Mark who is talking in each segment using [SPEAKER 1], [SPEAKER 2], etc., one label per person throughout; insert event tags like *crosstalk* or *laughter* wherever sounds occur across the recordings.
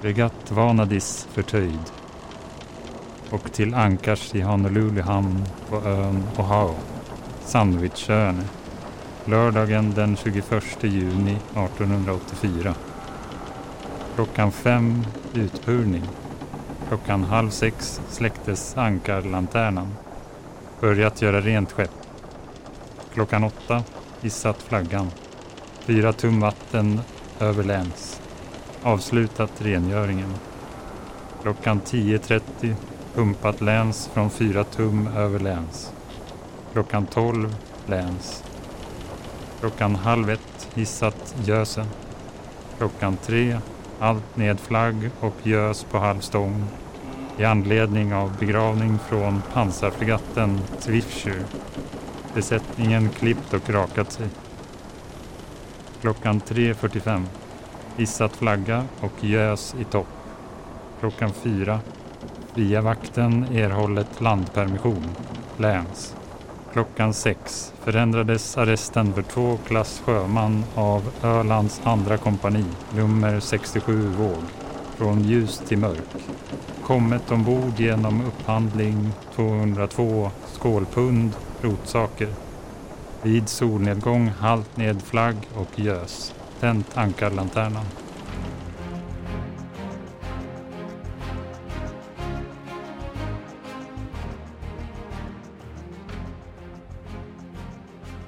[SPEAKER 1] Regatt Vanadis förtöjd och till ankars i Honolulu hamn på ön Ohao, Sandwichöarna, lördagen den 21 juni 1884. Klockan fem utpurning. Klockan halv sex släcktes ankarlanternan. Börjat göra rent skepp. Klockan åtta hissat flaggan. Fyra tum vatten över läns. Avslutat rengöringen. Klockan 10.30 pumpat läns från fyra tum över läns. Klockan 12 läns. Klockan halv ett hissat gösen. Klockan tre allt ned flagg och gös på halv stång i anledning av begravning från pansarfregatten Zwiftsjö. Besättningen klippt och rakat sig. Klockan 3.45 hissat flagga och gös i topp. Klockan fyra, via vakten erhållet landpermission. Läns. Klockan sex förändrades arresten för två klass sjöman av Ölands andra kompani, nummer 67 våg, från ljus till mörk. Kommet ombord genom upphandling 202 skålpund rotsaker. Vid solnedgång halt ned flagg och gös. Tänt ankarlanternan.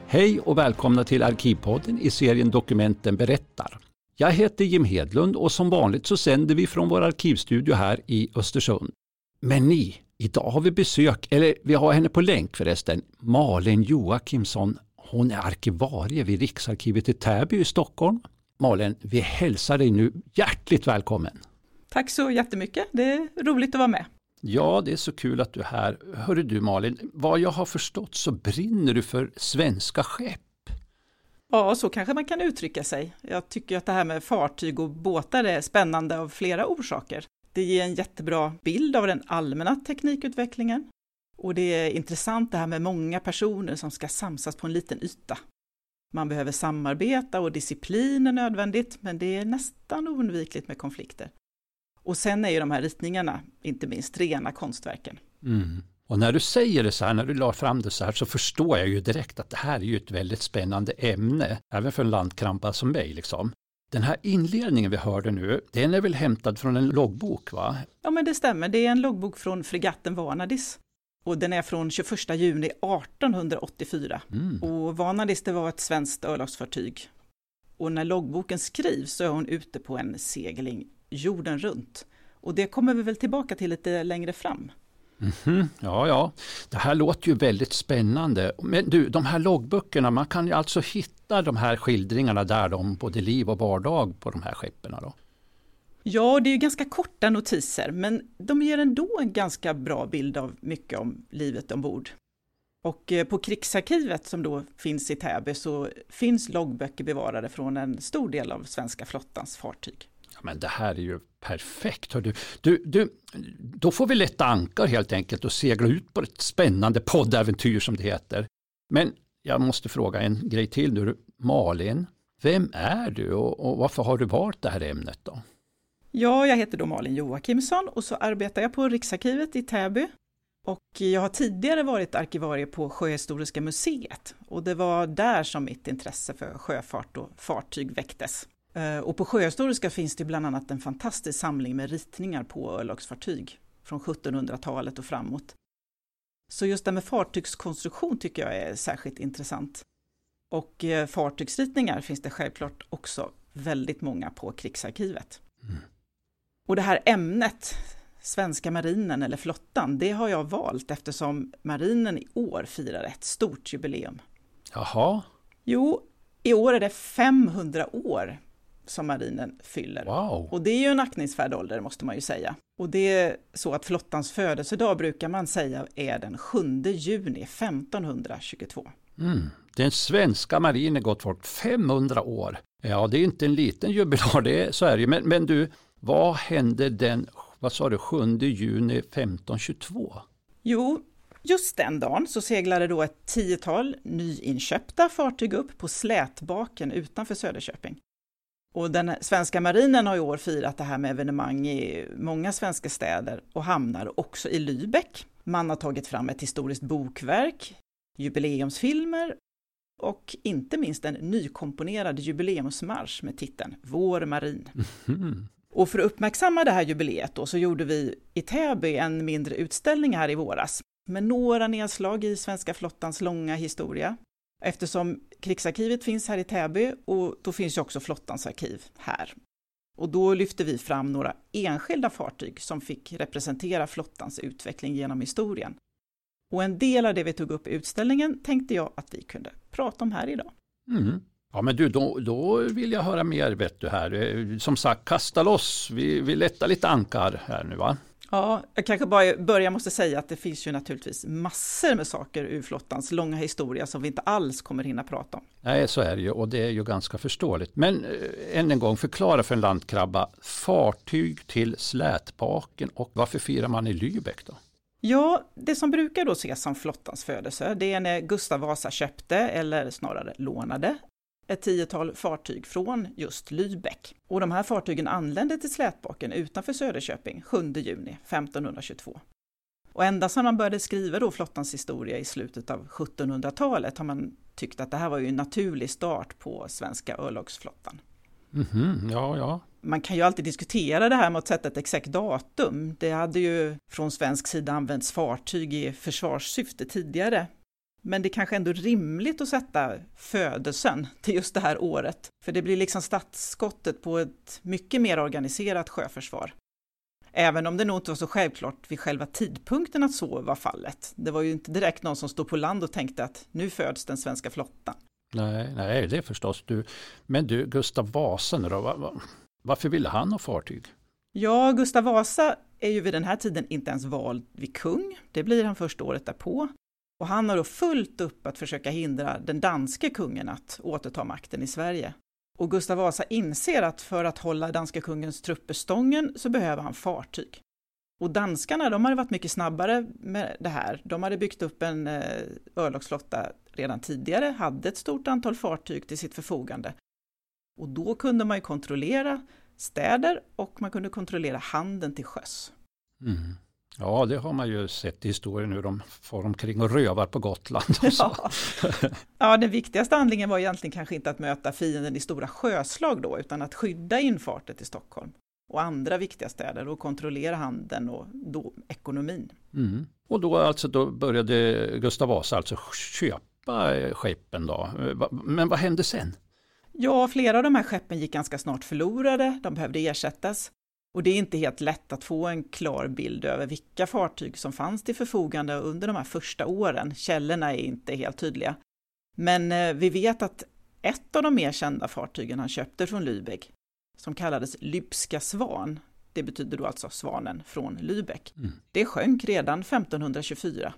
[SPEAKER 2] Hej och välkomna till Arkivpodden i serien Dokumenten berättar. Jag heter Jim Hedlund och som vanligt så sänder vi från vår arkivstudio här i Östersund. Men ni, idag har vi besök, eller vi har henne på länk förresten, Malin Joakimsson. Hon är arkivarie vid Riksarkivet i Täby i Stockholm. Malin, vi hälsar dig nu hjärtligt välkommen.
[SPEAKER 3] Tack så jättemycket, det är roligt att vara med.
[SPEAKER 2] Ja, det är så kul att du är här. Hörru du Malin, vad jag har förstått så brinner du för svenska skepp.
[SPEAKER 3] Ja, så kanske man kan uttrycka sig. Jag tycker att det här med fartyg och båtar är spännande av flera orsaker. Det ger en jättebra bild av den allmänna teknikutvecklingen. Och det är intressant det här med många personer som ska samsas på en liten yta. Man behöver samarbeta och disciplin är nödvändigt, men det är nästan oundvikligt med konflikter. Och sen är ju de här ritningarna, inte minst, rena konstverken.
[SPEAKER 2] Mm. Och när du säger det så här, när du la fram det så här, så förstår jag ju direkt att det här är ju ett väldigt spännande ämne, även för en landkrampa som mig. Liksom. Den här inledningen vi hörde nu, den är väl hämtad från en loggbok? va?
[SPEAKER 3] Ja, men det stämmer. Det är en loggbok från fregatten Vanadis. Och den är från 21 juni 1884. Mm. Och Vanadis, det var ett svenskt örlogsfartyg. Och när loggboken skrivs så är hon ute på en segling jorden runt. Och det kommer vi väl tillbaka till lite längre fram.
[SPEAKER 2] Mm -hmm. Ja, ja, det här låter ju väldigt spännande. Men du, de här loggböckerna, man kan ju alltså hitta de här skildringarna där om både liv och vardag på de här skeppen? Då?
[SPEAKER 3] Ja, det är ju ganska korta notiser, men de ger ändå en ganska bra bild av mycket om livet ombord. Och eh, på Krigsarkivet som då finns i Täby så finns loggböcker bevarade från en stor del av svenska flottans fartyg.
[SPEAKER 2] Ja, men det här är ju perfekt. Du, du, du, då får vi lätta ankar helt enkelt och segla ut på ett spännande poddäventyr som det heter. Men jag måste fråga en grej till nu. Malin, vem är du och, och varför har du valt det här ämnet då?
[SPEAKER 3] Ja, jag heter då Malin Joakimsson och så arbetar jag på Riksarkivet i Täby. Och jag har tidigare varit arkivarie på Sjöhistoriska museet och det var där som mitt intresse för sjöfart och fartyg väcktes. Eh, och på Sjöhistoriska finns det bland annat en fantastisk samling med ritningar på örlogsfartyg från 1700-talet och framåt. Så just det med fartygskonstruktion tycker jag är särskilt intressant. Och eh, fartygsritningar finns det självklart också väldigt många på krigsarkivet. Mm. Och det här ämnet, svenska marinen eller flottan, det har jag valt eftersom marinen i år firar ett stort jubileum.
[SPEAKER 2] Jaha?
[SPEAKER 3] Jo, i år är det 500 år som marinen fyller.
[SPEAKER 2] Wow.
[SPEAKER 3] Och det är ju en aktningsvärd ålder måste man ju säga. Och det är så att flottans födelsedag brukar man säga är den 7 juni 1522.
[SPEAKER 2] Mm. Den svenska marinen gott folk 500 år. Ja, det är inte en liten jubilar, *laughs* det är, så är det men, men du, vad hände den vad sa du, 7 juni 1522?
[SPEAKER 3] Jo, just den dagen så seglade då ett tiotal nyinköpta fartyg upp på slätbaken utanför Söderköping. Och den svenska marinen har i år firat det här med evenemang i många svenska städer och hamnar, också i Lübeck. Man har tagit fram ett historiskt bokverk, jubileumsfilmer och inte minst en nykomponerad jubileumsmarsch med titeln Vår marin. Mm. Och för att uppmärksamma det här jubileet då, så gjorde vi i Täby en mindre utställning här i våras med några nedslag i svenska flottans långa historia. Eftersom krigsarkivet finns här i Täby och då finns ju också flottans arkiv här. Och då lyfte vi fram några enskilda fartyg som fick representera flottans utveckling genom historien. Och en del av det vi tog upp i utställningen tänkte jag att vi kunde prata om här idag.
[SPEAKER 2] Mm. Ja men du, då, då vill jag höra mer vet du här. Eh, som sagt, kasta loss, vi, vi lättar lite ankar här nu va?
[SPEAKER 3] Ja, jag kanske bara börja måste säga att det finns ju naturligtvis massor med saker ur flottans långa historia som vi inte alls kommer hinna prata om.
[SPEAKER 2] Nej, så är det ju och det är ju ganska förståeligt. Men äh, än en gång, förklara för en landkrabba fartyg till slätbaken och varför firar man i Lübeck då?
[SPEAKER 3] Ja, det som brukar då ses som flottans födelse, det är när Gustav Vasa köpte, eller snarare lånade, ett tiotal fartyg från just Lübeck. Och de här fartygen anlände till slätbaken utanför Söderköping 7 juni 1522. Och ända sedan man började skriva då flottans historia i slutet av 1700-talet har man tyckt att det här var ju en naturlig start på svenska örlogsflottan.
[SPEAKER 2] Mm -hmm, ja, ja.
[SPEAKER 3] Man kan ju alltid diskutera det här med att sätta ett exakt datum. Det hade ju från svensk sida använts fartyg i försvarssyfte tidigare, men det är kanske ändå rimligt att sätta födelsen till just det här året, för det blir liksom startskottet på ett mycket mer organiserat sjöförsvar. Även om det nog inte var så självklart vid själva tidpunkten att så var fallet. Det var ju inte direkt någon som stod på land och tänkte att nu föds den svenska flottan.
[SPEAKER 2] Nej, nej det är förstås du. Men du, Gustav Vasa då, varför ville han ha fartyg?
[SPEAKER 3] Ja, Gustav Vasa är ju vid den här tiden inte ens vald vid kung. Det blir han först året därpå. Och han har då fullt upp att försöka hindra den danske kungen att återta makten i Sverige. Och Gustav Vasa inser att för att hålla danska kungens trupper stången så behöver han fartyg. Och danskarna, de hade varit mycket snabbare med det här. De hade byggt upp en eh, örlogsflotta redan tidigare, hade ett stort antal fartyg till sitt förfogande. Och då kunde man ju kontrollera städer och man kunde kontrollera handeln till sjöss.
[SPEAKER 2] Mm. Ja, det har man ju sett i historien hur de far omkring och rövar på Gotland. Ja.
[SPEAKER 3] ja, den viktigaste handlingen var egentligen kanske inte att möta fienden i stora sjöslag då, utan att skydda infarten till Stockholm och andra viktiga städer och kontrollera handeln och då ekonomin.
[SPEAKER 2] Mm. Och då, alltså, då började Gustav Vasa alltså köpa skeppen då. Men vad hände sen?
[SPEAKER 3] Ja, flera av de här skeppen gick ganska snart förlorade, de behövde ersättas. Och det är inte helt lätt att få en klar bild över vilka fartyg som fanns till förfogande under de här första åren. Källorna är inte helt tydliga. Men eh, vi vet att ett av de mer kända fartygen han köpte från Lübeck, som kallades Lybska Svan, det betyder då alltså svanen från Lübeck, mm. det sjönk redan 1524.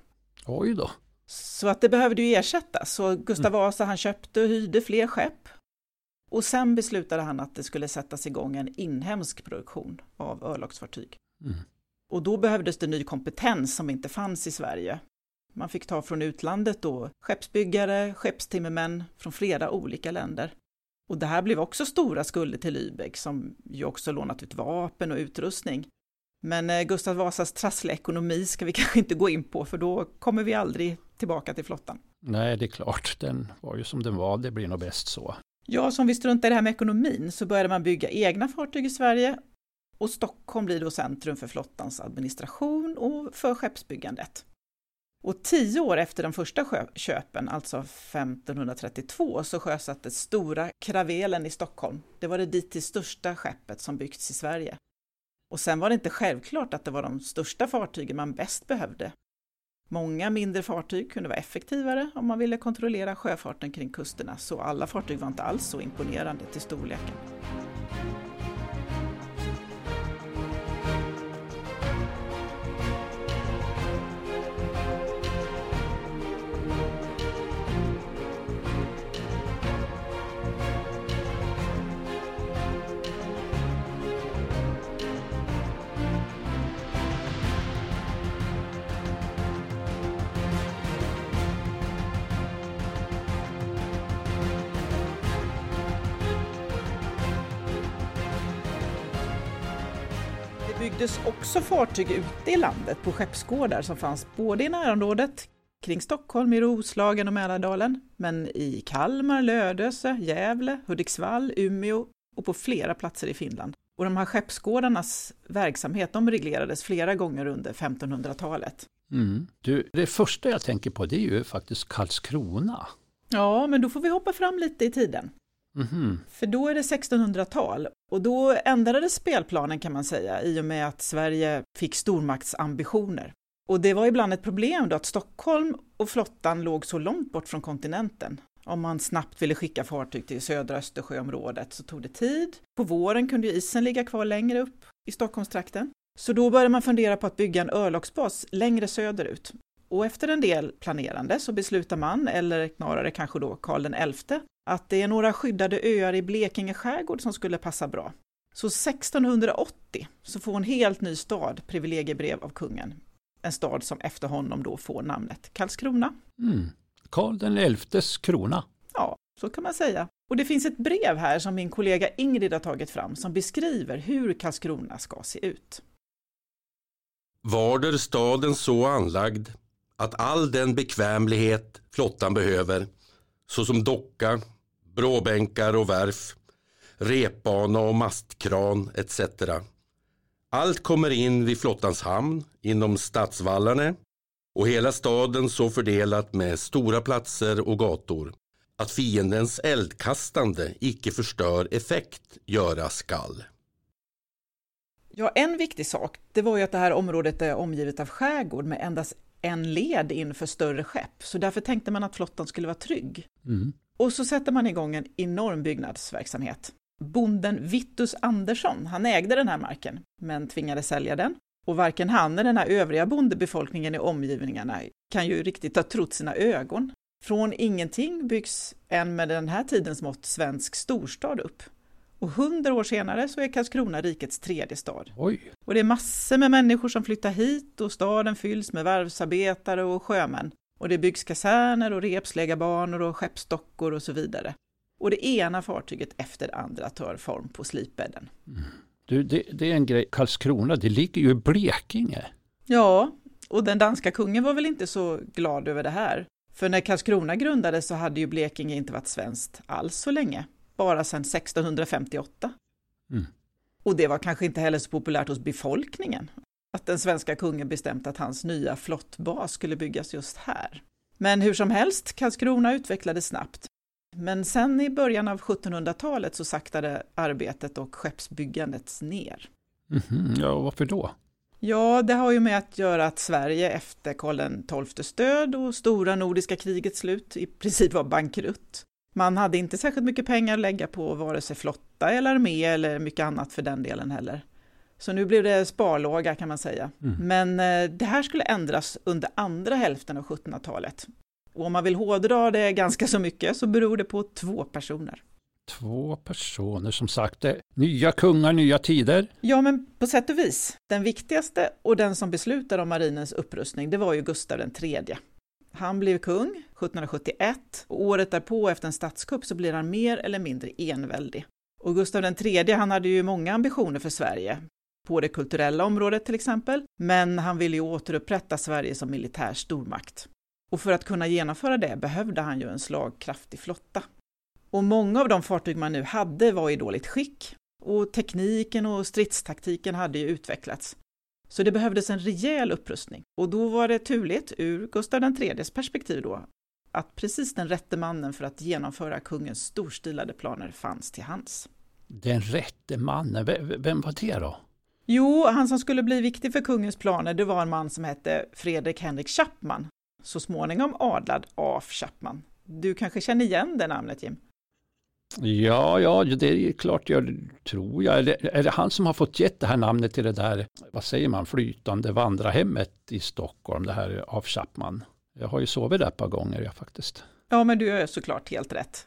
[SPEAKER 2] Oj då!
[SPEAKER 3] Så att det behövde ju ersättas, så Gustav mm. Vasa han köpte och hyrde fler skepp och sen beslutade han att det skulle sättas igång en inhemsk produktion av örlogsfartyg. Mm. Och då behövdes det ny kompetens som inte fanns i Sverige. Man fick ta från utlandet då skeppsbyggare, skeppstimmermän från flera olika länder. Och det här blev också stora skulder till Lübeck som ju också lånat ut vapen och utrustning. Men eh, Gustav Vasas trassliga ekonomi ska vi *laughs* kanske inte gå in på för då kommer vi aldrig tillbaka till flottan.
[SPEAKER 2] Nej, det är klart, den var ju som den var, det blir nog bäst så.
[SPEAKER 3] Ja, som vi struntar i det här med ekonomin så började man bygga egna fartyg i Sverige och Stockholm blir då centrum för flottans administration och för skeppsbyggandet. Och tio år efter de första köpen, alltså 1532, så sjösattes Stora Kravelen i Stockholm. Det var det dittills största skeppet som byggts i Sverige. Och sen var det inte självklart att det var de största fartygen man bäst behövde. Många mindre fartyg kunde vara effektivare om man ville kontrollera sjöfarten kring kusterna, så alla fartyg var inte alls så imponerande till storleken. Också fartyg ute i landet på skeppsgårdar som fanns både i närområdet, kring Stockholm, i Roslagen och Mälardalen, men i Kalmar, Lödöse, Gävle, Hudiksvall, Umeå och på flera platser i Finland. Och de här skeppsgårdarnas verksamhet de reglerades flera gånger under 1500-talet.
[SPEAKER 2] Mm. Du, det första jag tänker på det är ju faktiskt Karlskrona.
[SPEAKER 3] Ja, men då får vi hoppa fram lite i tiden.
[SPEAKER 2] Mm.
[SPEAKER 3] För då är det 1600-tal och då ändrades spelplanen kan man säga i och med att Sverige fick stormaktsambitioner. Och det var ibland ett problem då att Stockholm och flottan låg så långt bort från kontinenten. Om man snabbt ville skicka fartyg till södra Östersjöområdet så tog det tid. På våren kunde isen ligga kvar längre upp i Stockholmstrakten. Så då började man fundera på att bygga en örlogsbas längre söderut. Och efter en del planerande så beslutar man, eller snarare kanske då Karl XI, att det är några skyddade öar i Blekinge skärgård som skulle passa bra. Så 1680 så får en helt ny stad privilegiebrev av kungen. En stad som efter honom då får namnet Karlskrona.
[SPEAKER 2] Mm. Karl XIs krona.
[SPEAKER 3] Ja, så kan man säga. Och det finns ett brev här som min kollega Ingrid har tagit fram som beskriver hur Karlskrona ska se ut.
[SPEAKER 4] Varder staden så anlagd att all den bekvämlighet flottan behöver, såsom docka, bråbänkar och värf, repbana och mastkran etc. Allt kommer in vid flottans hamn inom stadsvallarna och hela staden så fördelat med stora platser och gator att fiendens eldkastande icke förstör effekt göra skall.
[SPEAKER 3] Ja, en viktig sak, det var ju att det här området är omgivet av skärgård med endast en led in för större skepp, så därför tänkte man att flottan skulle vara trygg.
[SPEAKER 2] Mm.
[SPEAKER 3] Och så sätter man igång en enorm byggnadsverksamhet. Bonden Vittus Andersson, han ägde den här marken, men tvingades sälja den. Och varken han eller den här övriga bondebefolkningen i omgivningarna kan ju riktigt ha trott sina ögon. Från ingenting byggs en med den här tidens mått svensk storstad upp. Och hundra år senare så är Karlskrona rikets tredje stad.
[SPEAKER 2] Oj.
[SPEAKER 3] Och det är massor med människor som flyttar hit och staden fylls med varvsarbetare och sjömän. Och det byggs kaserner och repslägarbanor och skeppsdockor och så vidare. Och det ena fartyget efter det andra tar form på slipbädden.
[SPEAKER 2] Mm. Du, det, det, är en grej, Karlskrona, det ligger ju i Blekinge.
[SPEAKER 3] Ja, och den danska kungen var väl inte så glad över det här. För när Karlskrona grundades så hade ju Blekinge inte varit svenskt alls så länge, bara sedan 1658.
[SPEAKER 2] Mm.
[SPEAKER 3] Och det var kanske inte heller så populärt hos befolkningen, att den svenska kungen bestämt att hans nya flottbas skulle byggas just här. Men hur som helst, Karlskrona utvecklades snabbt. Men sen i början av 1700-talet så saktade arbetet och skeppsbyggandet ner.
[SPEAKER 2] Mm, ja, varför då?
[SPEAKER 3] Ja, det har ju med att göra att Sverige efter Karl XIIs död och stora nordiska krigets slut i princip var bankrutt. Man hade inte särskilt mycket pengar att lägga på vare sig flotta eller armé eller mycket annat för den delen heller. Så nu blev det sparlåga kan man säga.
[SPEAKER 2] Mm.
[SPEAKER 3] Men eh, det här skulle ändras under andra hälften av 1700-talet. Och om man vill hårdra det ganska så mycket så beror det på två personer.
[SPEAKER 2] Två personer, som sagt. Det nya kungar, nya tider.
[SPEAKER 3] Ja, men på sätt och vis. Den viktigaste och den som beslutade om marinens upprustning, det var ju Gustav III. Han blev kung 1771 och året därpå efter en statskupp så blir han mer eller mindre enväldig. Och Gustav III, han hade ju många ambitioner för Sverige, på det kulturella området till exempel, men han ville ju återupprätta Sverige som militär stormakt. Och för att kunna genomföra det behövde han ju en slagkraftig flotta. Och många av de fartyg man nu hade var i dåligt skick och tekniken och stridstaktiken hade ju utvecklats. Så det behövdes en rejäl upprustning och då var det turligt ur Gustav IIIs perspektiv då att precis den rätte mannen för att genomföra kungens storstilade planer fanns till hands.
[SPEAKER 2] Den rätte mannen, vem var det då?
[SPEAKER 3] Jo, han som skulle bli viktig för kungens planer, det var en man som hette Fredrik Henrik Chapman, så småningom adlad af Chapman. Du kanske känner igen det namnet, Jim?
[SPEAKER 2] Ja, ja, det är klart jag tror jag. Är det, är det han som har fått gett det här namnet till det där, vad säger man, flytande vandrarhemmet i Stockholm, det här av Chapman? Jag har ju sovit där ett par gånger, jag faktiskt.
[SPEAKER 3] Ja, men du är såklart helt rätt.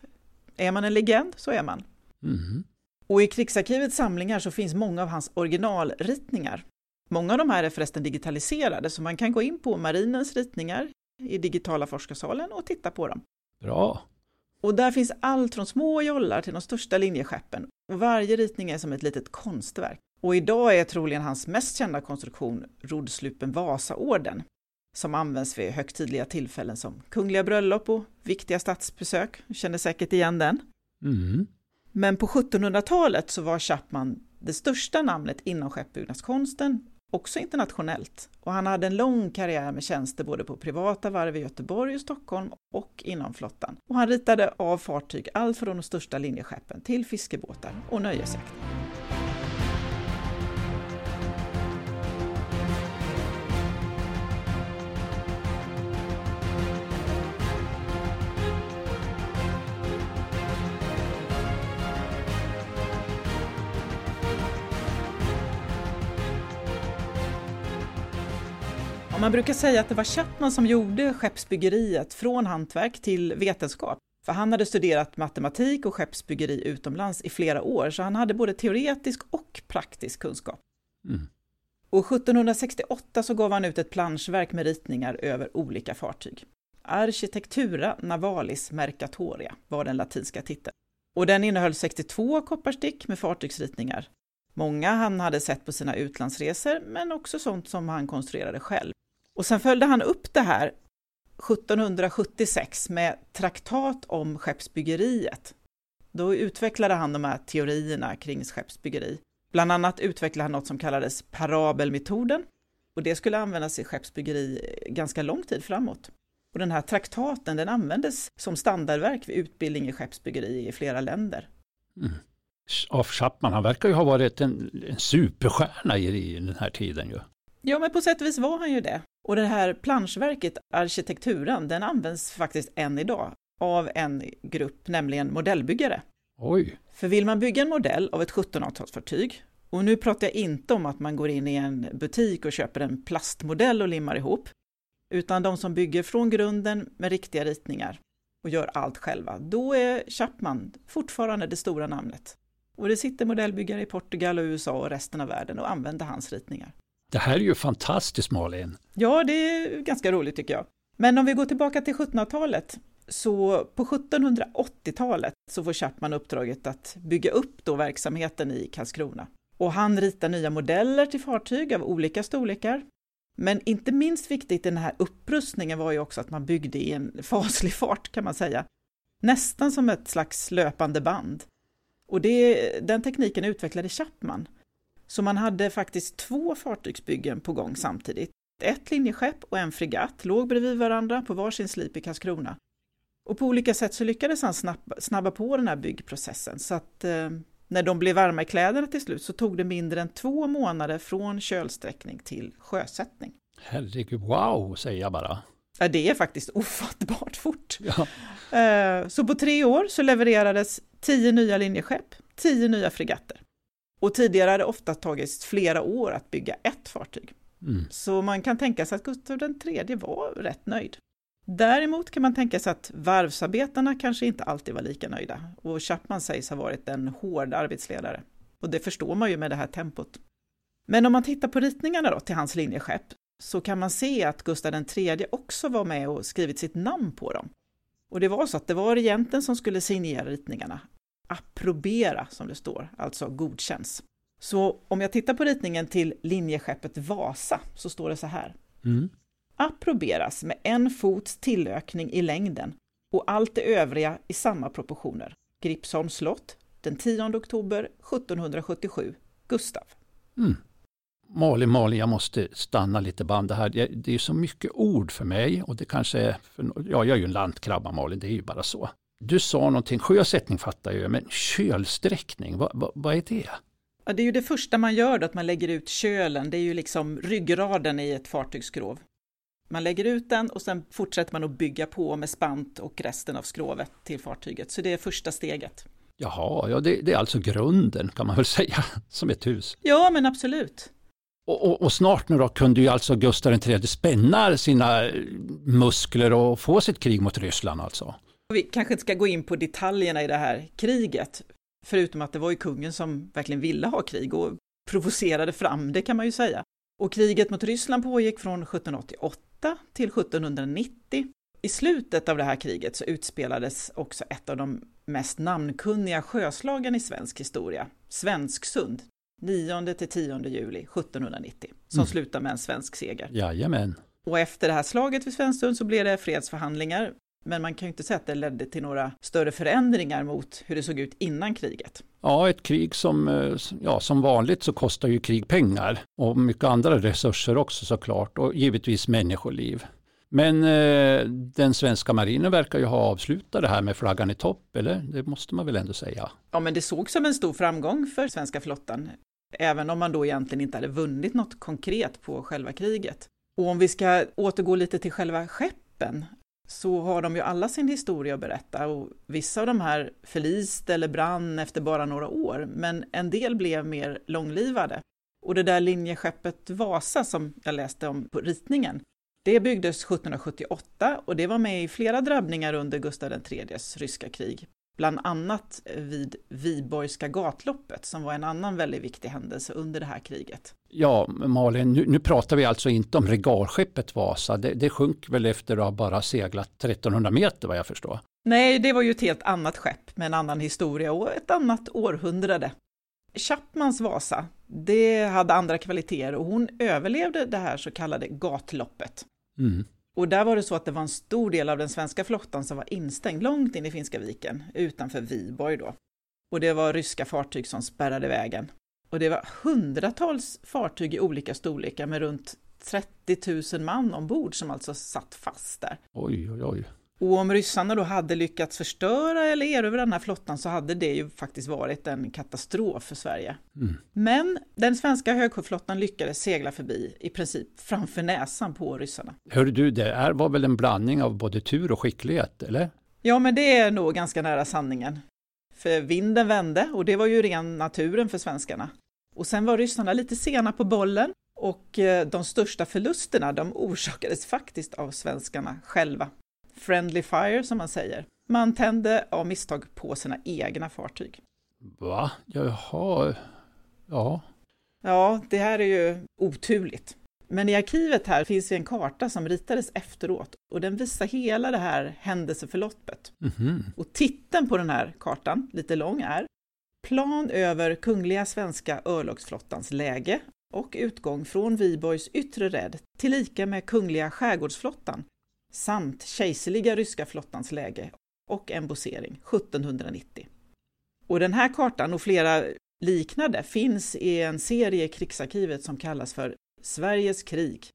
[SPEAKER 3] Är man en legend så är man.
[SPEAKER 2] Mm.
[SPEAKER 3] Och i Krigsarkivets samlingar så finns många av hans originalritningar. Många av de här är förresten digitaliserade, så man kan gå in på marinens ritningar i digitala forskarsalen och titta på dem.
[SPEAKER 2] Bra.
[SPEAKER 3] Och där finns allt från små jollar till de största linjeskeppen och varje ritning är som ett litet konstverk. Och idag är troligen hans mest kända konstruktion roddslupen Vasaorden som används vid högtidliga tillfällen som kungliga bröllop och viktiga statsbesök. Du känner säkert igen den.
[SPEAKER 2] Mm.
[SPEAKER 3] Men på 1700-talet så var Chapman det största namnet inom skeppsbyggnadskonsten, också internationellt. Och han hade en lång karriär med tjänster både på privata varv i Göteborg och Stockholm och inom flottan. Och han ritade av fartyg allt från de största linjeskeppen till fiskebåtar och nöjesjakt. Man brukar säga att det var Chapman som gjorde skeppsbyggeriet från hantverk till vetenskap. För han hade studerat matematik och skeppsbyggeri utomlands i flera år, så han hade både teoretisk och praktisk kunskap.
[SPEAKER 2] Mm.
[SPEAKER 3] Och 1768 så gav han ut ett planschverk med ritningar över olika fartyg. Architectura Navalis Mercatoria var den latinska titeln. Och den innehöll 62 kopparstick med fartygsritningar. Många han hade sett på sina utlandsresor, men också sånt som han konstruerade själv. Och sen följde han upp det här 1776 med Traktat om skeppsbyggeriet. Då utvecklade han de här teorierna kring skeppsbyggeri. Bland annat utvecklade han något som kallades parabelmetoden och det skulle användas i skeppsbyggeri ganska lång tid framåt. Och den här traktaten den användes som standardverk vid utbildning i skeppsbyggeri i flera länder.
[SPEAKER 2] Mm. Af Chapman, han verkar ju ha varit en, en superstjärna i, i den här tiden ju.
[SPEAKER 3] Ja, men på sätt och vis var han ju det. Och det här planschverket, arkitekturen, den används faktiskt än idag av en grupp, nämligen modellbyggare.
[SPEAKER 2] Oj!
[SPEAKER 3] För vill man bygga en modell av ett 1700-talsfartyg, och nu pratar jag inte om att man går in i en butik och köper en plastmodell och limmar ihop, utan de som bygger från grunden med riktiga ritningar och gör allt själva, då är Chapman fortfarande det stora namnet. Och det sitter modellbyggare i Portugal och USA och resten av världen och använder hans ritningar.
[SPEAKER 2] Det här är ju fantastiskt Malin.
[SPEAKER 3] Ja, det är ganska roligt tycker jag. Men om vi går tillbaka till 1700-talet, så på 1780-talet så får Chapman uppdraget att bygga upp då verksamheten i Karlskrona. Och han ritar nya modeller till fartyg av olika storlekar. Men inte minst viktigt i den här upprustningen var ju också att man byggde i en *laughs* faslig fart kan man säga. Nästan som ett slags löpande band. Och det, den tekniken utvecklade Chapman. Så man hade faktiskt två fartygsbyggen på gång samtidigt. Ett linjeskepp och en fregatt låg bredvid varandra på varsin slip i Karlskrona. Och på olika sätt så lyckades han snabba, snabba på den här byggprocessen så att eh, när de blev varma i kläderna till slut så tog det mindre än två månader från kölsträckning till sjösättning.
[SPEAKER 2] Herregud, wow, säger jag bara.
[SPEAKER 3] Ja, det är faktiskt ofattbart fort. *laughs*
[SPEAKER 2] Ja.
[SPEAKER 3] Eh, så på tre år så levererades tio nya linjeskepp, tio nya fregatter. Och tidigare hade det ofta tagit flera år att bygga ett fartyg.
[SPEAKER 2] Mm.
[SPEAKER 3] Så man kan tänka sig att Gustav III var rätt nöjd. Däremot kan man tänka sig att varvsarbetarna kanske inte alltid var lika nöjda och Chapman sägs ha varit en hård arbetsledare. Och det förstår man ju med det här tempot. Men om man tittar på ritningarna då till hans linjeskepp så kan man se att Gustav III också var med och skrivit sitt namn på dem. Och det var så att det var regenten som skulle signera ritningarna, approbera som det står, alltså godkänns. Så om jag tittar på ritningen till linjeskeppet Vasa så står det så här.
[SPEAKER 2] Mm.
[SPEAKER 3] Approberas med en fots tillökning i längden och allt det övriga i samma proportioner. Gripsholms slott den 10 oktober 1777. Gustav.
[SPEAKER 2] Mm. Malin, Malin, jag måste stanna lite band det här. Det är så mycket ord för mig och det kanske är, för, ja jag är ju en lantkrabba Malin, det är ju bara så. Du sa någonting, sjösättning fattar jag, men kölsträckning, vad, vad, vad är det?
[SPEAKER 3] Ja, det är ju det första man gör då, att man lägger ut kölen. Det är ju liksom ryggraden i ett fartygsskrov. Man lägger ut den och sen fortsätter man att bygga på med spant och resten av skrovet till fartyget. Så det är första steget.
[SPEAKER 2] Jaha, ja det, det är alltså grunden kan man väl *laughs* säga, som ett hus.
[SPEAKER 3] Ja, men absolut.
[SPEAKER 2] Och, och, och, snart nu då kunde ju alltså Gustav III spänna sina muskler och få sitt krig mot Ryssland alltså.
[SPEAKER 3] Vi kanske inte ska gå in på detaljerna i det här kriget, förutom att det var ju kungen som verkligen ville ha krig och provocerade fram det kan man ju säga. Och kriget mot Ryssland pågick från 1788 till 1790 I slutet av det här kriget så utspelades också ett av de mest namnkunniga sjöslagen i svensk historia, Svensksund, 9 till 10 juli 1790, som mm. slutar med en svensk seger.
[SPEAKER 2] Jajamän.
[SPEAKER 3] Och efter det här slaget vid Svensksund så blev det fredsförhandlingar men man kan ju inte säga att det ledde till några större förändringar mot hur det såg ut innan kriget.
[SPEAKER 2] Ja, ett krig som, eh, ja, som vanligt så kostar ju krig pengar och mycket andra resurser också såklart och givetvis människoliv. Men eh, den svenska marinen verkar ju ha avslutat det här med flaggan i topp, eller? Det måste man väl ändå säga?
[SPEAKER 3] Ja, men det såg som en stor framgång för svenska flottan, även om man då egentligen inte hade vunnit något konkret på själva kriget. Och om vi ska återgå lite till själva skeppen, så har de ju alla sin historia att berätta och vissa av de här förliste eller brann efter bara några år, men en del blev mer långlivade. Och det där linjeskeppet Vasa som jag läste om på ritningen, det byggdes 1778 och det var med i flera drabbningar under Gustav IIIs ryska krig bland annat vid Viborgska gatloppet som var en annan väldigt viktig händelse under det här kriget.
[SPEAKER 2] Ja, Malin, nu, nu pratar vi alltså inte om regalskeppet Vasa. Det, det sjönk väl efter att ha bara seglat 1300 meter vad jag förstår?
[SPEAKER 3] Nej, det var ju ett helt annat skepp med en annan historia och ett annat århundrade. Chapmans Vasa, det hade andra kvaliteter och hon överlevde det här så kallade gatloppet. Mm. Och där var det så att det var en stor del av den svenska flottan som var instängd långt in i Finska viken, utanför Viborg då. Och det var ryska fartyg som spärrade vägen. Och det var hundratals fartyg i olika storlekar med runt 30 000 man ombord som alltså satt fast där.
[SPEAKER 2] Oj, oj, oj.
[SPEAKER 3] Och om ryssarna då hade lyckats förstöra eller erövra den här flottan så hade det ju faktiskt varit en katastrof för Sverige. Mm. Men den svenska högsjöflottan lyckades segla förbi i princip framför näsan på ryssarna.
[SPEAKER 2] Hör du, det här var väl en blandning av både tur och skicklighet, eller?
[SPEAKER 3] Ja, men det är nog ganska nära sanningen. För vinden vände och det var ju ren naturen för svenskarna. Och sen var ryssarna lite sena på bollen och eh, de största förlusterna de orsakades faktiskt av svenskarna själva friendly fire som man säger. Man tände av misstag på sina egna fartyg.
[SPEAKER 2] Va? Jaha, ja.
[SPEAKER 3] Ja, det här är ju oturligt. Men i arkivet här finns ju en karta som ritades efteråt och den visar hela det här händelseförloppet. Mm -hmm. Och titeln på den här kartan, lite lång, är Plan över Kungliga Svenska örlogsflottans läge och utgång från Viborgs yttre rädd tillika med Kungliga Skärgårdsflottan samt kejserliga ryska flottans läge och embossering 1790. Och den här kartan och flera liknande finns i en serie i krigsarkivet som kallas för Sveriges krig,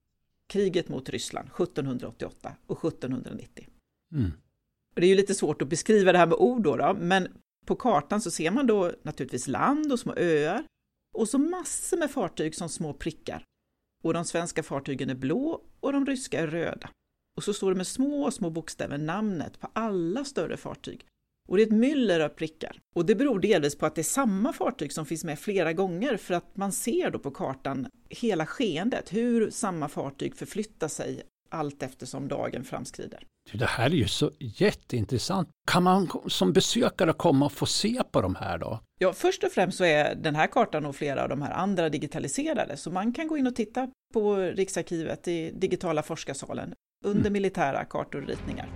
[SPEAKER 3] kriget mot Ryssland 1788 och 1790. Mm. Och det är ju lite svårt att beskriva det här med ord då, då, men på kartan så ser man då naturligtvis land och små öar och så massor med fartyg som små prickar. Och de svenska fartygen är blå och de ryska är röda. Och så står det med små, små bokstäver namnet på alla större fartyg. Och det är ett myller av prickar. Och det beror delvis på att det är samma fartyg som finns med flera gånger för att man ser då på kartan hela skeendet, hur samma fartyg förflyttar sig allt eftersom dagen framskrider.
[SPEAKER 2] Det här är ju så jätteintressant. Kan man som besökare komma och få se på de här då?
[SPEAKER 3] Ja, först och främst så är den här kartan och flera av de här andra digitaliserade, så man kan gå in och titta på Riksarkivet i digitala forskarsalen under mm. militära kartor och ritningar.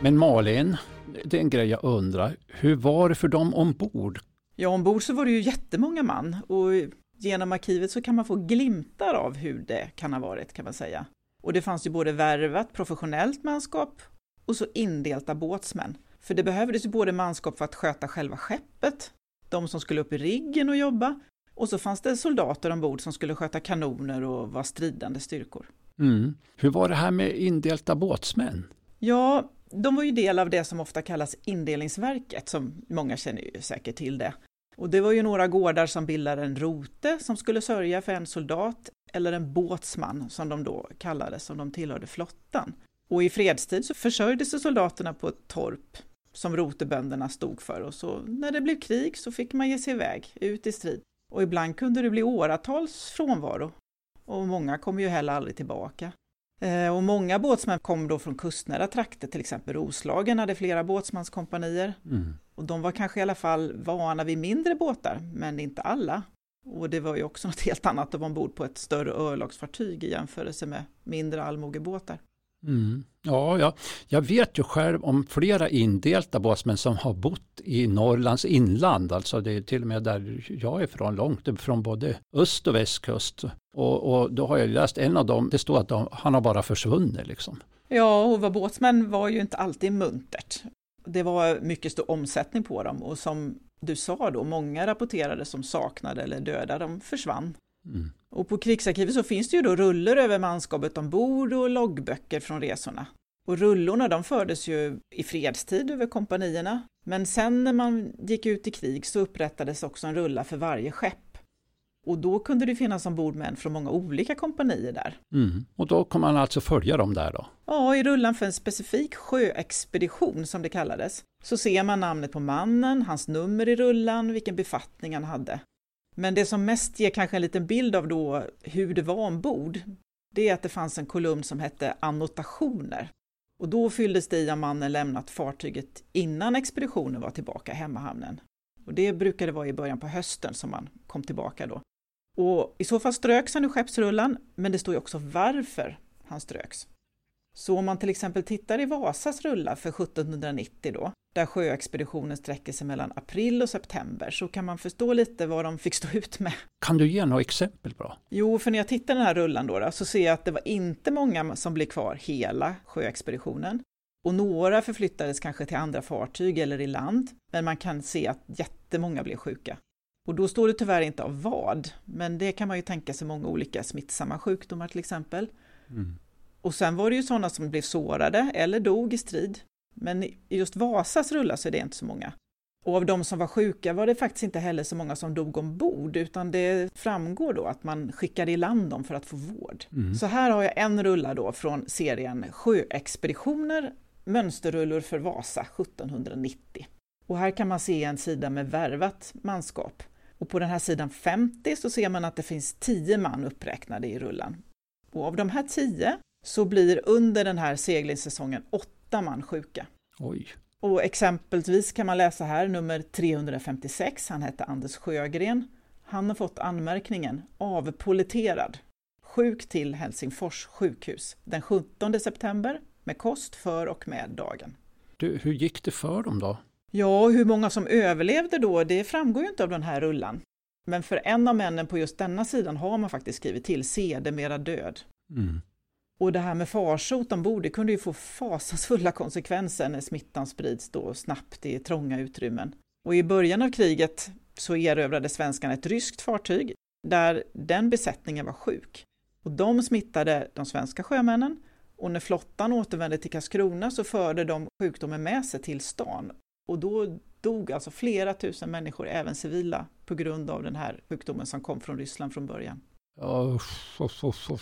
[SPEAKER 2] Men Malin, det är en grej jag undrar. Hur var det för dem ombord?
[SPEAKER 3] Ja, ombord så var det ju jättemånga man och genom arkivet så kan man få glimtar av hur det kan ha varit kan man säga. Och det fanns ju både värvat professionellt manskap och så indelta båtsmän. För det behövdes ju både manskap för att sköta själva skeppet, de som skulle upp i riggen och jobba, och så fanns det soldater ombord som skulle sköta kanoner och vara stridande styrkor.
[SPEAKER 2] Mm. Hur var det här med indelta båtsmän?
[SPEAKER 3] Ja, de var ju del av det som ofta kallas indelningsverket, som många känner ju säkert till det. Och det var ju några gårdar som bildade en rote som skulle sörja för en soldat eller en båtsman som de då kallades, som de tillhörde flottan. Och i fredstid så försörjde sig soldaterna på ett torp som rotebönderna stod för och så när det blev krig så fick man ge sig iväg ut i strid. Och ibland kunde det bli åratals frånvaro och många kom ju heller aldrig tillbaka. Eh, och många båtsmän kom då från kustnära trakter, till exempel Roslagen hade flera båtsmanskompanier. Mm. Och de var kanske i alla fall vana vid mindre båtar, men inte alla. Och det var ju också något helt annat att vara ombord på ett större örlogsfartyg i jämförelse med mindre allmogebåtar.
[SPEAKER 2] Mm. Ja, ja, jag vet ju själv om flera indelta båtsmän som har bott i Norrlands inland, alltså det är till och med där jag är från, långt från både öst och västkust. Och, och då har jag läst en av dem, det står att de, han har bara försvunnit liksom.
[SPEAKER 3] Ja, och vara båtsmän var ju inte alltid muntert. Det var mycket stor omsättning på dem och som du sa då, många rapporterade som saknade eller döda, de försvann. Mm. Och på krigsarkivet så finns det ju då rullor över manskapet ombord och loggböcker från resorna. Och rullorna de fördes ju i fredstid över kompanierna, men sen när man gick ut i krig så upprättades också en rulla för varje skepp. Och då kunde det finnas ombord män från många olika kompanier där.
[SPEAKER 2] Mm. Och då kommer man alltså följa dem där då?
[SPEAKER 3] Ja, i rullan för en specifik sjöexpedition som det kallades, så ser man namnet på mannen, hans nummer i rullan, vilken befattning han hade. Men det som mest ger kanske en liten bild av då hur det var ombord, det är att det fanns en kolumn som hette annotationer. Och då fylldes det i om mannen lämnat fartyget innan expeditionen var tillbaka i hemmahamnen. Och det brukade vara i början på hösten som man kom tillbaka då. Och i så fall ströks han ur skeppsrullan, men det står ju också varför han ströks. Så om man till exempel tittar i Vasas rulla för 1790 då, där sjöexpeditionen sträcker sig mellan april och september, så kan man förstå lite vad de fick stå ut med.
[SPEAKER 2] Kan du ge några exempel på?
[SPEAKER 3] Jo, för när jag tittar den här rullan då, då, så ser jag att det var inte många som blev kvar hela sjöexpeditionen. Och några förflyttades kanske till andra fartyg eller i land, men man kan se att jättemånga blev sjuka. Och då står det tyvärr inte av vad, men det kan man ju tänka sig många olika smittsamma sjukdomar till exempel. Mm. Och sen var det ju sådana som blev sårade eller dog i strid. Men i just Vasas rullar så är det inte så många. Och av de som var sjuka var det faktiskt inte heller så många som dog ombord, utan det framgår då att man skickade i land dem för att få vård. Mm. Så här har jag en rulla då från serien Sjöexpeditioner, mönsterrullor för Vasa 1790. Och här kan man se en sida med värvat manskap. Och på den här sidan 50 så ser man att det finns 10 man uppräknade i rullan. Och av de här 10 så blir under den här seglingssäsongen åtta man sjuka.
[SPEAKER 2] Oj.
[SPEAKER 3] Och exempelvis kan man läsa här nummer 356, han hette Anders Sjögren. Han har fått anmärkningen avpoliterad, sjuk till Helsingfors sjukhus den 17 september med kost för och med dagen.
[SPEAKER 2] Du, hur gick det för dem då?
[SPEAKER 3] Ja, hur många som överlevde då, det framgår ju inte av den här rullan. Men för en av männen på just denna sidan har man faktiskt skrivit till sedermera död. Mm. Och det här med farsot ombord, det kunde ju få fasansfulla konsekvenser när smittan sprids då snabbt i trånga utrymmen. Och i början av kriget så erövrade svenskarna ett ryskt fartyg där den besättningen var sjuk. Och de smittade de svenska sjömännen och när flottan återvände till Karlskrona så förde de sjukdomen med sig till stan. Och då dog alltså flera tusen människor, även civila, på grund av den här sjukdomen som kom från Ryssland från början.
[SPEAKER 2] Ja,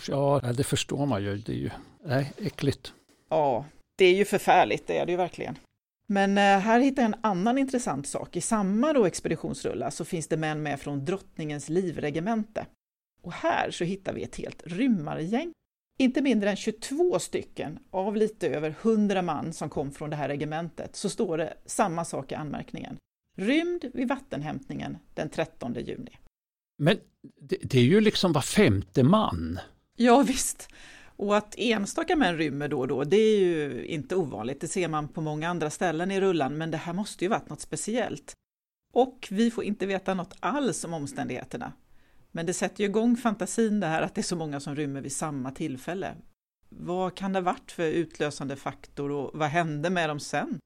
[SPEAKER 2] ja, det förstår man ju. Det är ju nej, äckligt.
[SPEAKER 3] Ja, det är ju förfärligt, det är det ju verkligen. Men eh, här hittar jag en annan intressant sak. I samma då expeditionsrulla så finns det män med från Drottningens livregemente. Och här så hittar vi ett helt rymmargäng. Inte mindre än 22 stycken av lite över 100 man som kom från det här regementet så står det samma sak i anmärkningen. Rymd vid vattenhämtningen den 13 juni.
[SPEAKER 2] Men det, det är ju liksom var femte man.
[SPEAKER 3] Ja visst. Och att enstaka män rymmer då och då, det är ju inte ovanligt. Det ser man på många andra ställen i rullan, men det här måste ju varit något speciellt. Och vi får inte veta något alls om omständigheterna. Men det sätter ju igång fantasin det här att det är så många som rymmer vid samma tillfälle. Vad kan det ha varit för utlösande faktor och vad hände med dem sen?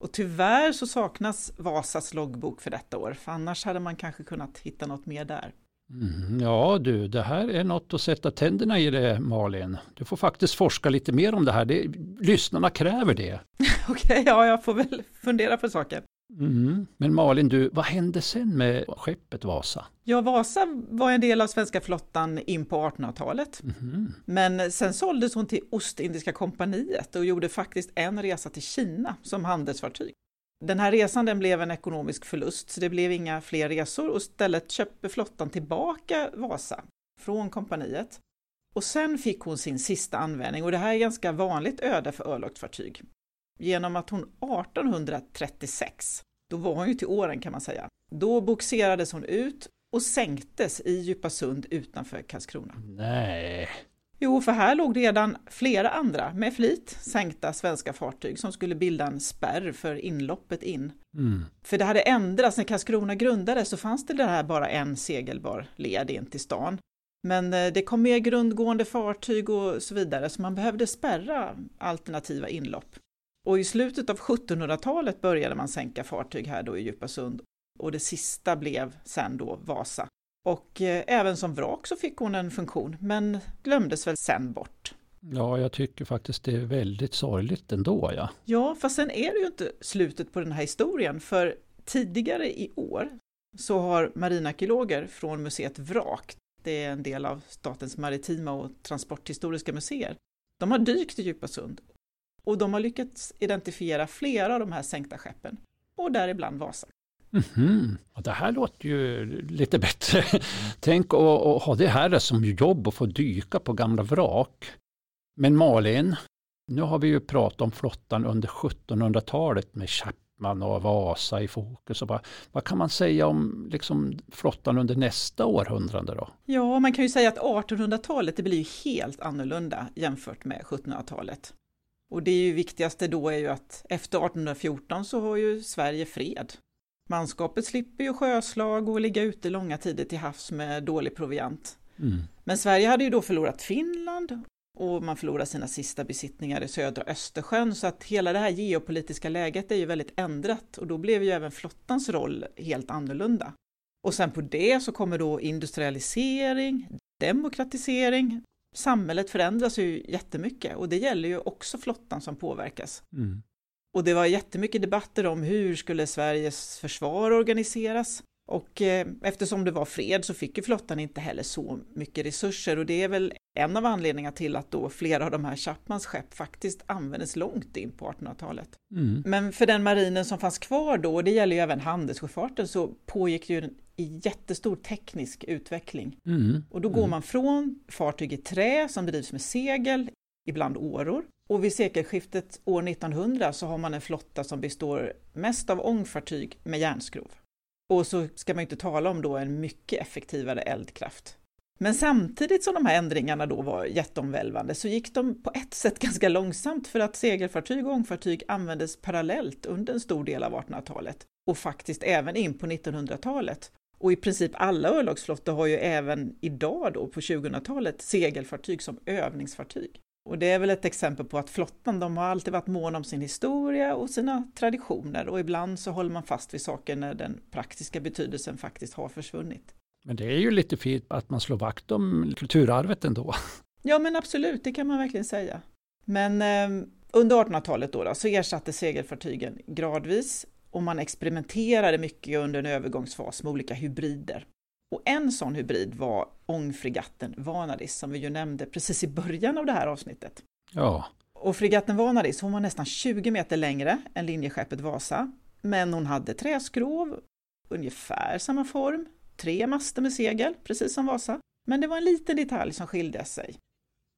[SPEAKER 3] Och tyvärr så saknas Vasas loggbok för detta år, för annars hade man kanske kunnat hitta något mer där.
[SPEAKER 2] Mm, ja du, det här är något att sätta tänderna i det Malin. Du får faktiskt forska lite mer om det här. Det, lyssnarna kräver det. *laughs*
[SPEAKER 3] Okej, okay, ja jag får väl fundera på saken.
[SPEAKER 2] Mm. Men Malin, du, vad hände sen med skeppet Vasa?
[SPEAKER 3] Ja, Vasa var en del av svenska flottan in på 1800-talet. Mm. Men sen såldes hon till Ostindiska kompaniet och gjorde faktiskt en resa till Kina som handelsfartyg. Den här resan den blev en ekonomisk förlust, så det blev inga fler resor och istället köpte flottan tillbaka Vasa från kompaniet. Och sen fick hon sin sista användning och det här är ganska vanligt öde för örlogsfartyg. Genom att hon 1836, då var hon ju till åren kan man säga, då boxerades hon ut och sänktes i Djupasund utanför Karlskrona.
[SPEAKER 2] Nej.
[SPEAKER 3] Jo, för här låg redan flera andra med flit sänkta svenska fartyg som skulle bilda en spärr för inloppet in.
[SPEAKER 2] Mm.
[SPEAKER 3] För det hade ändrats, när Karlskrona grundades så fanns det där bara en segelbar led in till stan. Men eh, det kom mer grundgående fartyg och så vidare, så man behövde spärra alternativa inlopp. Och i slutet av 1700-talet började man sänka fartyg här då i Djupasund och det sista blev sen då Vasa. Och eh, även som vrak så fick hon en funktion, men glömdes väl sen bort.
[SPEAKER 2] Ja, jag tycker faktiskt det är väldigt sorgligt ändå. Ja.
[SPEAKER 3] Ja, fast sen är det ju inte slutet på den här historien, för tidigare i år så har marinarkeologer från museet Vrak, det är en del av Statens maritima och transporthistoriska museer, de har dykt i Djupasund och de har lyckats identifiera flera av de här sänkta skeppen och däribland Vasa.
[SPEAKER 2] Mhm. Ja, det här låter ju lite bättre. *laughs* Tänk att ha det här som jobb och få dyka på gamla vrak. Men Malin, nu har vi ju pratat om flottan under 1700-talet med Chapman och Vasa i fokus. Och vad, vad kan man säga om liksom, flottan under nästa århundrade då?
[SPEAKER 3] Ja, man kan ju säga att 1800-talet det blir ju helt annorlunda jämfört med 1700-talet. Och det är ju viktigaste då är ju att efter 1814 så har ju Sverige fred. Manskapet slipper ju sjöslag och ligga ute långa tider till havs med dålig proviant.
[SPEAKER 2] Mm.
[SPEAKER 3] Men Sverige hade ju då förlorat Finland och man förlorar sina sista besittningar i södra Östersjön så att hela det här geopolitiska läget är ju väldigt ändrat och då blev ju även flottans roll helt annorlunda. Och sen på det så kommer då industrialisering, demokratisering, samhället förändras ju jättemycket och det gäller ju också flottan som påverkas.
[SPEAKER 2] Mm.
[SPEAKER 3] Och det var jättemycket debatter om hur skulle Sveriges försvar organiseras. Och eh, eftersom det var fred så fick ju flottan inte heller så mycket resurser och det är väl en av anledningarna till att då flera av de här Chapmans skepp faktiskt användes långt in på 1800-talet.
[SPEAKER 2] Mm.
[SPEAKER 3] Men för den marinen som fanns kvar då, och det gäller ju även handelssjöfarten, så pågick ju en jättestor teknisk utveckling.
[SPEAKER 2] Mm.
[SPEAKER 3] Och då går man från fartyg i trä som drivs med segel, ibland åror, och vid sekelskiftet år 1900 så har man en flotta som består mest av ångfartyg med järnskrov. Och så ska man ju inte tala om då en mycket effektivare eldkraft. Men samtidigt som de här ändringarna då var jätteomvälvande så gick de på ett sätt *laughs* ganska långsamt för att segelfartyg och ångfartyg användes parallellt under en stor del av 1800-talet och faktiskt även in på 1900-talet. Och i princip alla örlogsflottor har ju även idag då på 2000-talet segelfartyg som övningsfartyg. Och det är väl ett exempel på att flottan, de har alltid varit mån om sin historia och sina traditioner och ibland så håller man fast vid saker när den praktiska betydelsen faktiskt har försvunnit.
[SPEAKER 2] Men det är ju lite fint att man slår vakt om kulturarvet ändå.
[SPEAKER 3] Ja men absolut, det kan man verkligen säga. Men eh, under 1800-talet då, då så ersatte segelfartygen gradvis och man experimenterade mycket under en övergångsfas med olika hybrider. Och en sån hybrid var ångfregatten Vanadis som vi ju nämnde precis i början av det här avsnittet.
[SPEAKER 2] Ja,
[SPEAKER 3] Och fregatten Vanadis hon var nästan 20 meter längre än linjeskeppet Vasa, men hon hade träskrov, ungefär samma form, tre master med segel, precis som Vasa. Men det var en liten detalj som skilde sig.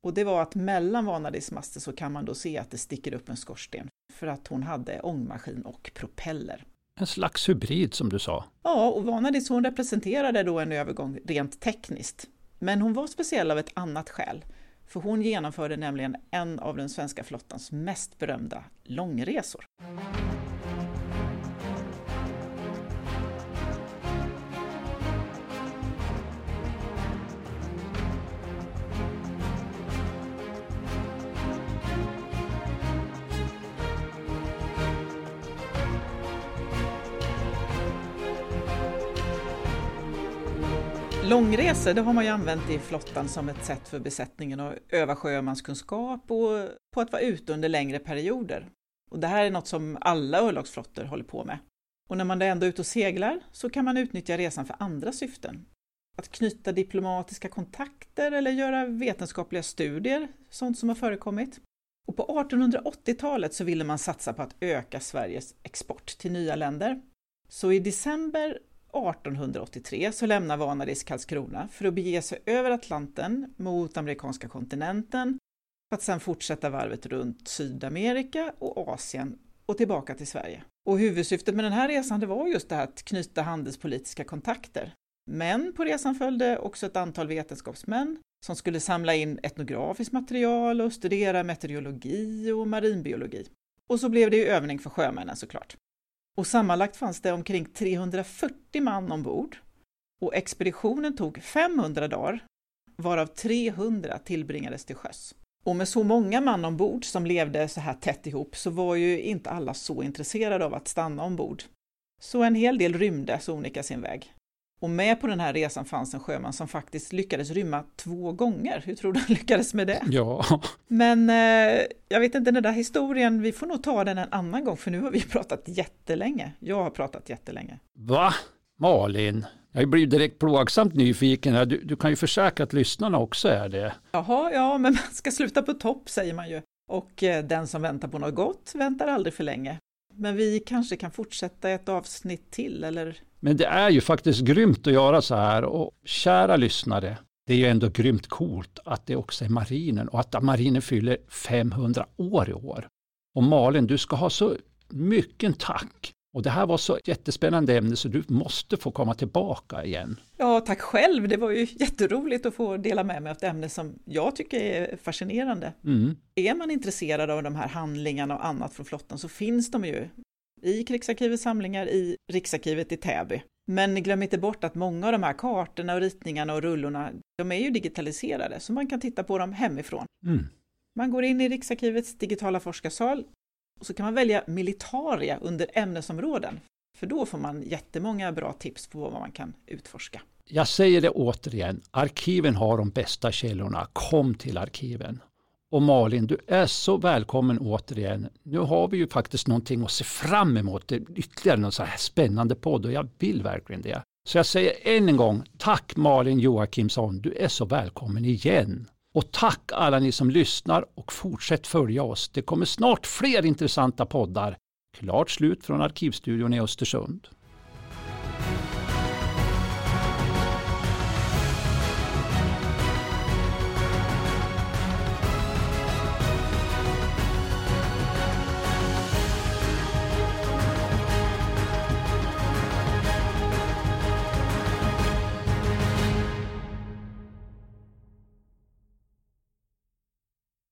[SPEAKER 3] Och det var att mellan Vanadis master så kan man då se att det sticker upp en skorsten, för att hon hade ångmaskin och propeller
[SPEAKER 2] en slags hybrid som du sa.
[SPEAKER 3] Ja, och Vanadis hon representerade då en övergång rent tekniskt. Men hon var speciell av ett annat skäl. För hon genomförde nämligen en av den svenska flottans mest berömda långresor. Långresor det har man ju använt i flottan som ett sätt för besättningen att öva sjömanskunskap och på att vara ute under längre perioder. Och det här är något som alla örlogsflottor håller på med. Och när man då ändå är ute och seglar så kan man utnyttja resan för andra syften. Att knyta diplomatiska kontakter eller göra vetenskapliga studier, sånt som har förekommit. Och på 1880-talet så ville man satsa på att öka Sveriges export till nya länder. Så i december 1883 så lämnar Vanadis Karlskrona för att bege sig över Atlanten mot amerikanska kontinenten för att sedan fortsätta varvet runt Sydamerika och Asien och tillbaka till Sverige. Och huvudsyftet med den här resan det var just det här att knyta handelspolitiska kontakter. Men på resan följde också ett antal vetenskapsmän som skulle samla in etnografiskt material och studera meteorologi och marinbiologi. Och så blev det ju övning för sjömännen såklart. Och sammanlagt fanns det omkring 340 man ombord och expeditionen tog 500 dagar, varav 300 tillbringades till sjöss. Och med så många man ombord som levde så här tätt ihop så var ju inte alla så intresserade av att stanna ombord. Så en hel del rymde sonika sin väg. Och med på den här resan fanns en sjöman som faktiskt lyckades rymma två gånger. Hur tror du han *laughs* lyckades med det?
[SPEAKER 2] Ja.
[SPEAKER 3] Men eh, jag vet inte, den där historien, vi får nog ta den en annan gång för nu har vi pratat jättelänge. Jag har pratat jättelänge.
[SPEAKER 2] Va? Malin? Jag blir direkt plågsamt nyfiken. Här. Du, du kan ju försäkra att lyssnarna också är det.
[SPEAKER 3] Jaha, ja, men man ska sluta på topp säger man ju. Och eh, den som väntar på något gott väntar aldrig för länge. Men vi kanske kan fortsätta ett avsnitt till, eller?
[SPEAKER 2] Men det är ju faktiskt grymt att göra så här och kära lyssnare, det är ju ändå grymt coolt att det också är marinen och att marinen fyller 500 år i år. Och Malin, du ska ha så mycket tack. Och det här var så jättespännande ämne så du måste få komma tillbaka igen.
[SPEAKER 3] Ja, tack själv. Det var ju jätteroligt att få dela med mig av ett ämne som jag tycker är fascinerande.
[SPEAKER 2] Mm.
[SPEAKER 3] Är man intresserad av de här handlingarna och annat från flottan så finns de ju i Krigsarkivets samlingar i Riksarkivet i Täby. Men glöm inte bort att många av de här kartorna och ritningarna och rullorna, de är ju digitaliserade så man kan titta på dem hemifrån.
[SPEAKER 2] Mm.
[SPEAKER 3] Man går in i Riksarkivets digitala forskarsal och så kan man välja militaria under ämnesområden. För då får man jättemånga bra tips på vad man kan utforska.
[SPEAKER 2] Jag säger det återigen, arkiven har de bästa källorna. Kom till arkiven. Och Malin, du är så välkommen återigen. Nu har vi ju faktiskt någonting att se fram emot. Det är ytterligare någon så här spännande podd och jag vill verkligen det. Så jag säger än en gång, tack Malin Joakimsson, du är så välkommen igen. Och tack alla ni som lyssnar och fortsätt följa oss. Det kommer snart fler intressanta poddar. Klart slut från Arkivstudion i Östersund.